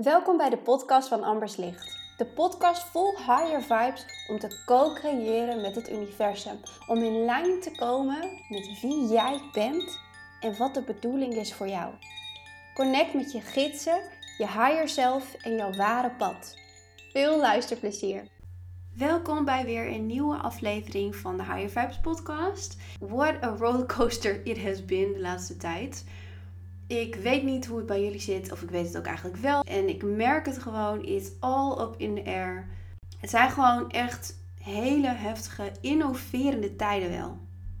Welkom bij de podcast van Ambers Licht. De podcast vol higher vibes om te co-creëren met het universum. Om in lijn te komen met wie jij bent en wat de bedoeling is voor jou. Connect met je gidsen, je higher self en jouw ware pad. Veel luisterplezier. Welkom bij weer een nieuwe aflevering van de Higher Vibes podcast. What a rollercoaster it has been de laatste tijd. Ik weet niet hoe het bij jullie zit, of ik weet het ook eigenlijk wel. En ik merk het gewoon, it's all up in the air. Het zijn gewoon echt hele heftige, innoverende tijden wel.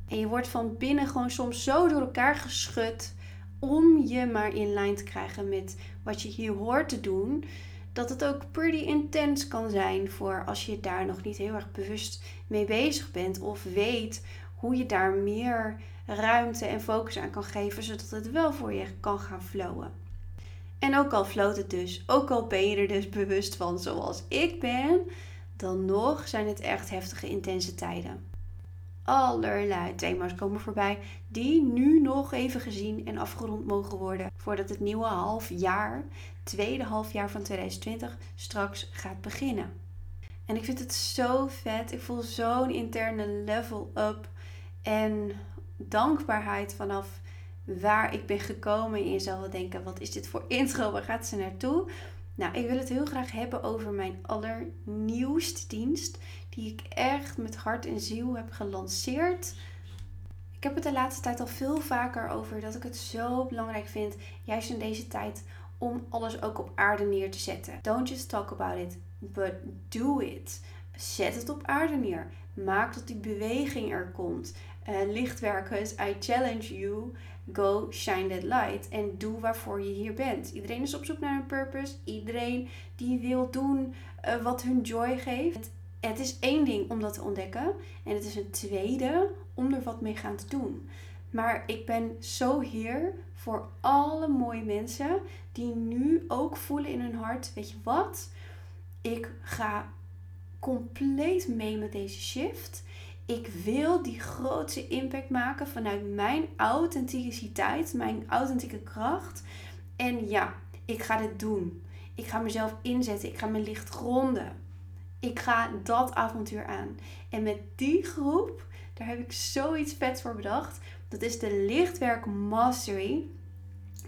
En je wordt van binnen gewoon soms zo door elkaar geschud om je maar in lijn te krijgen met wat je hier hoort te doen. Dat het ook pretty intens kan zijn voor als je daar nog niet heel erg bewust mee bezig bent. Of weet hoe je daar meer ruimte en focus aan kan geven, zodat het wel voor je kan gaan flowen. En ook al floot het dus, ook al ben je er dus bewust van zoals ik ben, dan nog zijn het echt heftige, intense tijden. Allerlei thema's komen voorbij die nu nog even gezien en afgerond mogen worden voordat het nieuwe half jaar, tweede halfjaar van 2020, straks gaat beginnen. En ik vind het zo vet. Ik voel zo'n interne level up. En dankbaarheid vanaf waar ik ben gekomen. En je zal wel denken, wat is dit voor intro? Waar gaat ze naartoe? Nou, ik wil het heel graag hebben over mijn allernieuwste dienst. Die ik echt met hart en ziel heb gelanceerd. Ik heb het de laatste tijd al veel vaker over dat ik het zo belangrijk vind, juist in deze tijd, om alles ook op aarde neer te zetten. Don't just talk about it, but do it. Zet het op aarde neer. Maak dat die beweging er komt. Uh, lichtwerkers, I challenge you. Go shine that light. En doe waarvoor je hier bent. Iedereen is op zoek naar een purpose. Iedereen die wil doen uh, wat hun joy geeft. Het is één ding om dat te ontdekken. En het is een tweede om er wat mee gaan te doen. Maar ik ben zo hier voor alle mooie mensen die nu ook voelen in hun hart: weet je wat? Ik ga compleet mee met deze shift. Ik wil die grootste impact maken vanuit mijn authenticiteit, mijn authentieke kracht. En ja, ik ga dit doen. Ik ga mezelf inzetten. Ik ga mijn licht gronden. Ik ga dat avontuur aan. En met die groep, daar heb ik zoiets vets voor bedacht. Dat is de Lichtwerk Mastery.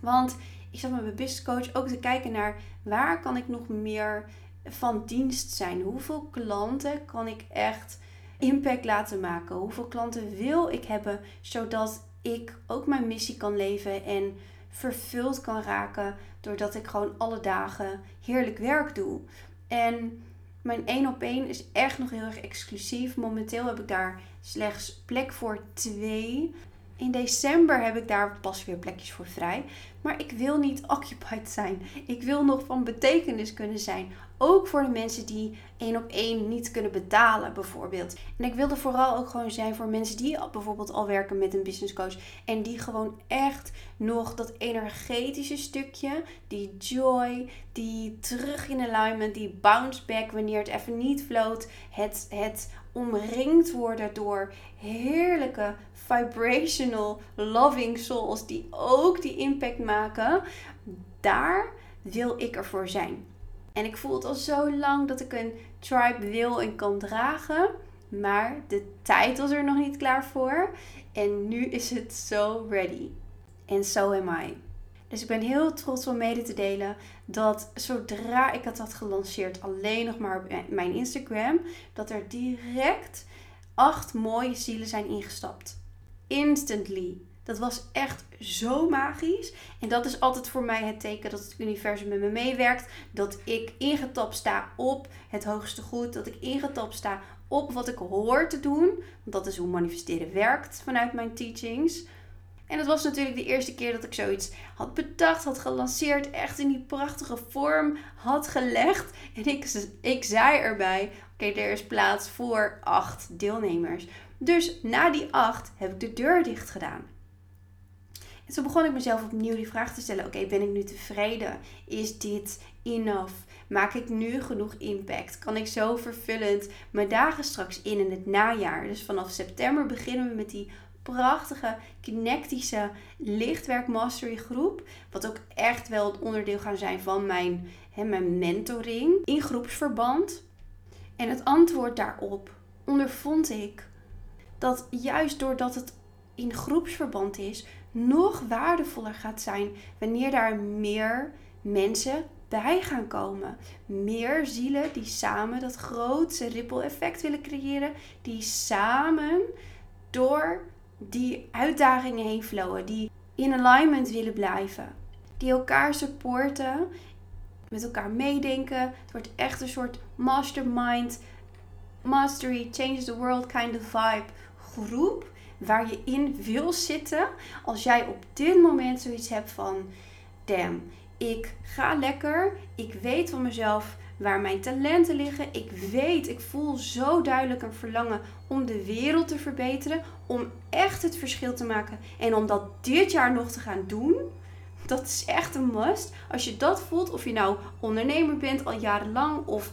Want ik zat met mijn business coach ook te kijken naar waar kan ik nog meer van dienst zijn? Hoeveel klanten kan ik echt impact laten maken? Hoeveel klanten wil ik hebben zodat ik ook mijn missie kan leven en vervuld kan raken doordat ik gewoon alle dagen heerlijk werk doe? En mijn 1 op 1 is echt nog heel erg exclusief. Momenteel heb ik daar slechts plek voor twee. In december heb ik daar pas weer plekjes voor vrij. Maar ik wil niet occupied zijn. Ik wil nog van betekenis kunnen zijn. Ook voor de mensen die één op één niet kunnen betalen, bijvoorbeeld. En ik wil er vooral ook gewoon zijn voor mensen die bijvoorbeeld al werken met een business coach. En die gewoon echt nog dat energetische stukje, die joy, die terug in alignment, die bounce back wanneer het even niet floot. Het, het omringd worden door heerlijke vibrational loving souls die ook die impact maken. Daar wil ik ervoor zijn. En ik voel het al zo lang dat ik een tribe wil en kan dragen. Maar de tijd was er nog niet klaar voor. En nu is het zo ready. En so am I. Dus ik ben heel trots om mede te delen dat zodra ik het had gelanceerd, alleen nog maar op mijn Instagram, dat er direct acht mooie zielen zijn ingestapt. Instantly. Dat was echt zo magisch. En dat is altijd voor mij het teken dat het universum met me meewerkt. Dat ik ingetapt sta op het hoogste goed. Dat ik ingetapt sta op wat ik hoor te doen. Want dat is hoe manifesteren werkt vanuit mijn teachings. En het was natuurlijk de eerste keer dat ik zoiets had bedacht, had gelanceerd, echt in die prachtige vorm had gelegd. En ik, ik zei erbij: Oké, er is plaats voor acht deelnemers. Dus na die acht heb ik de deur dicht gedaan. Toen begon ik mezelf opnieuw die vraag te stellen: Oké, ben ik nu tevreden? Is dit enough? Maak ik nu genoeg impact? Kan ik zo vervullend mijn dagen straks in in het najaar? Dus vanaf september beginnen we met die prachtige, kinetische lichtwerk mastery groep. Wat ook echt wel het onderdeel gaan zijn van mijn, hè, mijn mentoring in groepsverband. En het antwoord daarop ondervond ik dat juist doordat het in groepsverband is, nog waardevoller gaat zijn wanneer daar meer mensen bij gaan komen. Meer zielen die samen dat grootste ripple effect willen creëren, die samen door die uitdagingen heen flowen, die in alignment willen blijven, die elkaar supporten, met elkaar meedenken. Het wordt echt een soort mastermind, mastery, change the world kind of vibe groep waar je in wil zitten als jij op dit moment zoiets hebt van damn, ik ga lekker, ik weet van mezelf waar mijn talenten liggen. Ik weet, ik voel zo duidelijk een verlangen om de wereld te verbeteren, om echt het verschil te maken en om dat dit jaar nog te gaan doen. Dat is echt een must. Als je dat voelt, of je nou ondernemer bent al jarenlang of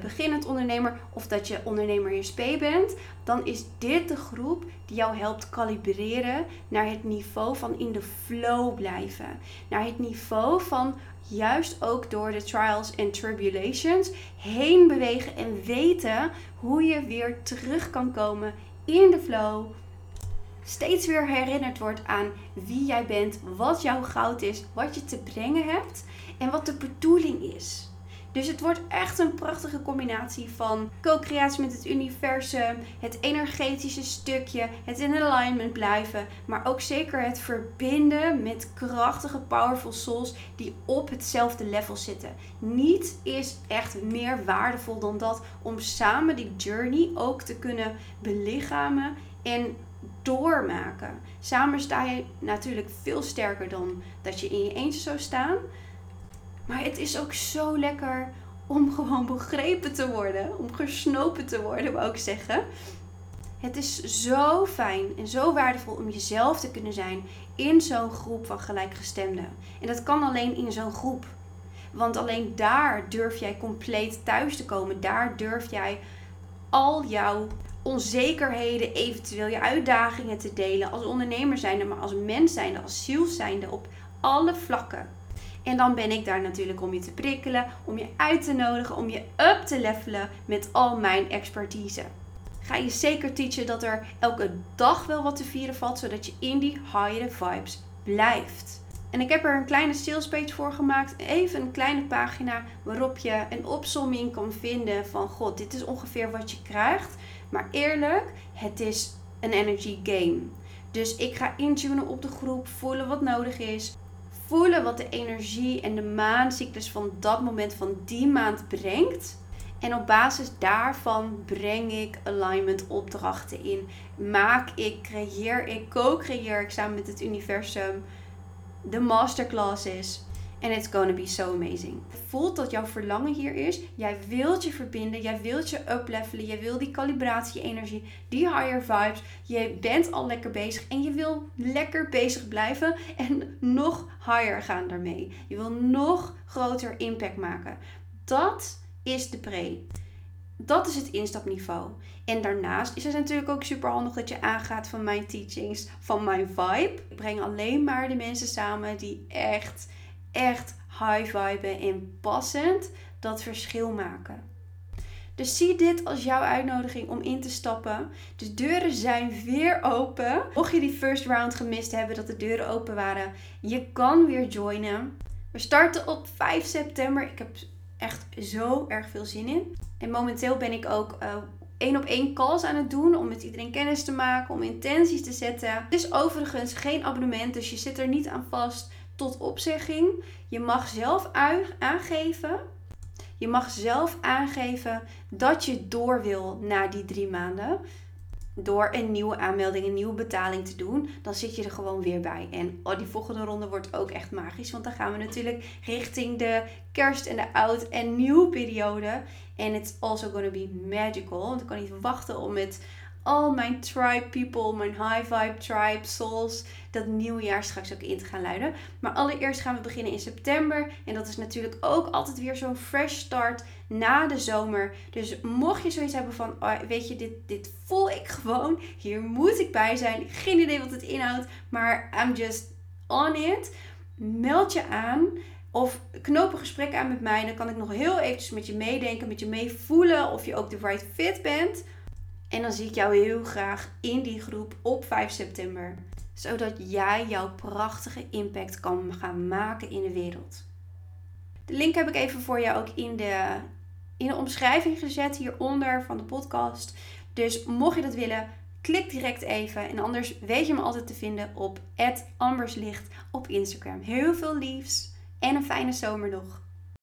beginnend ondernemer of dat je ondernemer in SP bent, dan is dit de groep die jou helpt kalibreren naar het niveau van in de flow blijven. Naar het niveau van juist ook door de trials en tribulations heen bewegen en weten hoe je weer terug kan komen in de flow. Steeds weer herinnerd wordt aan wie jij bent, wat jouw goud is, wat je te brengen hebt en wat de bedoeling is. Dus het wordt echt een prachtige combinatie van co-creatie met het universum, het energetische stukje, het in alignment blijven, maar ook zeker het verbinden met krachtige, powerful souls die op hetzelfde level zitten. Niet is echt meer waardevol dan dat om samen die journey ook te kunnen belichamen en doormaken. Samen sta je natuurlijk veel sterker dan dat je in je eentje zou staan. Maar het is ook zo lekker om gewoon begrepen te worden. Om gesnopen te worden, wou ik zeggen. Het is zo fijn en zo waardevol om jezelf te kunnen zijn in zo'n groep van gelijkgestemden. En dat kan alleen in zo'n groep. Want alleen daar durf jij compleet thuis te komen. Daar durf jij al jouw onzekerheden, eventueel je uitdagingen te delen. Als ondernemer zijnde, maar als mens zijnde, als ziel zijnde op alle vlakken. En dan ben ik daar natuurlijk om je te prikkelen, om je uit te nodigen, om je up te levelen met al mijn expertise. Ga je zeker teachen dat er elke dag wel wat te vieren valt, zodat je in die higher vibes blijft. En ik heb er een kleine sales page voor gemaakt. Even een kleine pagina waarop je een opsomming kan vinden van god, dit is ongeveer wat je krijgt. Maar eerlijk, het is een energy game. Dus ik ga intunen op de groep, voelen wat nodig is voelen wat de energie en de maancyclus van dat moment van die maand brengt. En op basis daarvan breng ik alignment opdrachten in. Maak ik, creëer ik, co-creëer ik samen met het universum de masterclasses. En it's gonna be so amazing. Voelt dat jouw verlangen hier is. Jij wilt je verbinden. Jij wilt je uplevelen. Jij wil die calibratie-energie. Die higher vibes. Je bent al lekker bezig. En je wil lekker bezig blijven. En nog higher gaan daarmee. Je wil nog groter impact maken. Dat is de pre. Dat is het instapniveau. En daarnaast is het natuurlijk ook super handig dat je aangaat van mijn teachings, van mijn vibe. Ik breng alleen maar de mensen samen die echt echt high viben en passend dat verschil maken. Dus zie dit als jouw uitnodiging om in te stappen. De deuren zijn weer open. Mocht je die first round gemist hebben dat de deuren open waren, je kan weer joinen. We starten op 5 september. Ik heb echt zo erg veel zin in. En momenteel ben ik ook uh, één op één calls aan het doen om met iedereen kennis te maken, om intenties te zetten. Het is overigens geen abonnement, dus je zit er niet aan vast tot opzegging. Je mag zelf aangeven. Je mag zelf aangeven dat je door wil na die drie maanden. Door een nieuwe aanmelding, een nieuwe betaling te doen. Dan zit je er gewoon weer bij. En oh, die volgende ronde wordt ook echt magisch. Want dan gaan we natuurlijk richting de kerst en de oud en nieuw periode. En it's also gonna be magical. Want ik kan niet wachten om met al mijn tribe people, mijn high vibe tribe souls, dat nieuwe jaar straks ook in te gaan luiden. Maar allereerst gaan we beginnen in september. En dat is natuurlijk ook altijd weer zo'n fresh start na de zomer. Dus mocht je zoiets hebben van, oh, weet je, dit, dit voel ik gewoon. Hier moet ik bij zijn. Geen idee wat het inhoudt, maar I'm just on it. Meld je aan. Of knoop een gesprek aan met mij. Dan kan ik nog heel eventjes met je meedenken, met je meevoelen of je ook de right fit bent. En dan zie ik jou heel graag in die groep op 5 september. Zodat jij jouw prachtige impact kan gaan maken in de wereld. De link heb ik even voor jou ook in de, in de omschrijving gezet hieronder van de podcast. Dus mocht je dat willen, klik direct even. En anders weet je me altijd te vinden op amberslicht op Instagram. Heel veel liefs en een fijne zomer nog.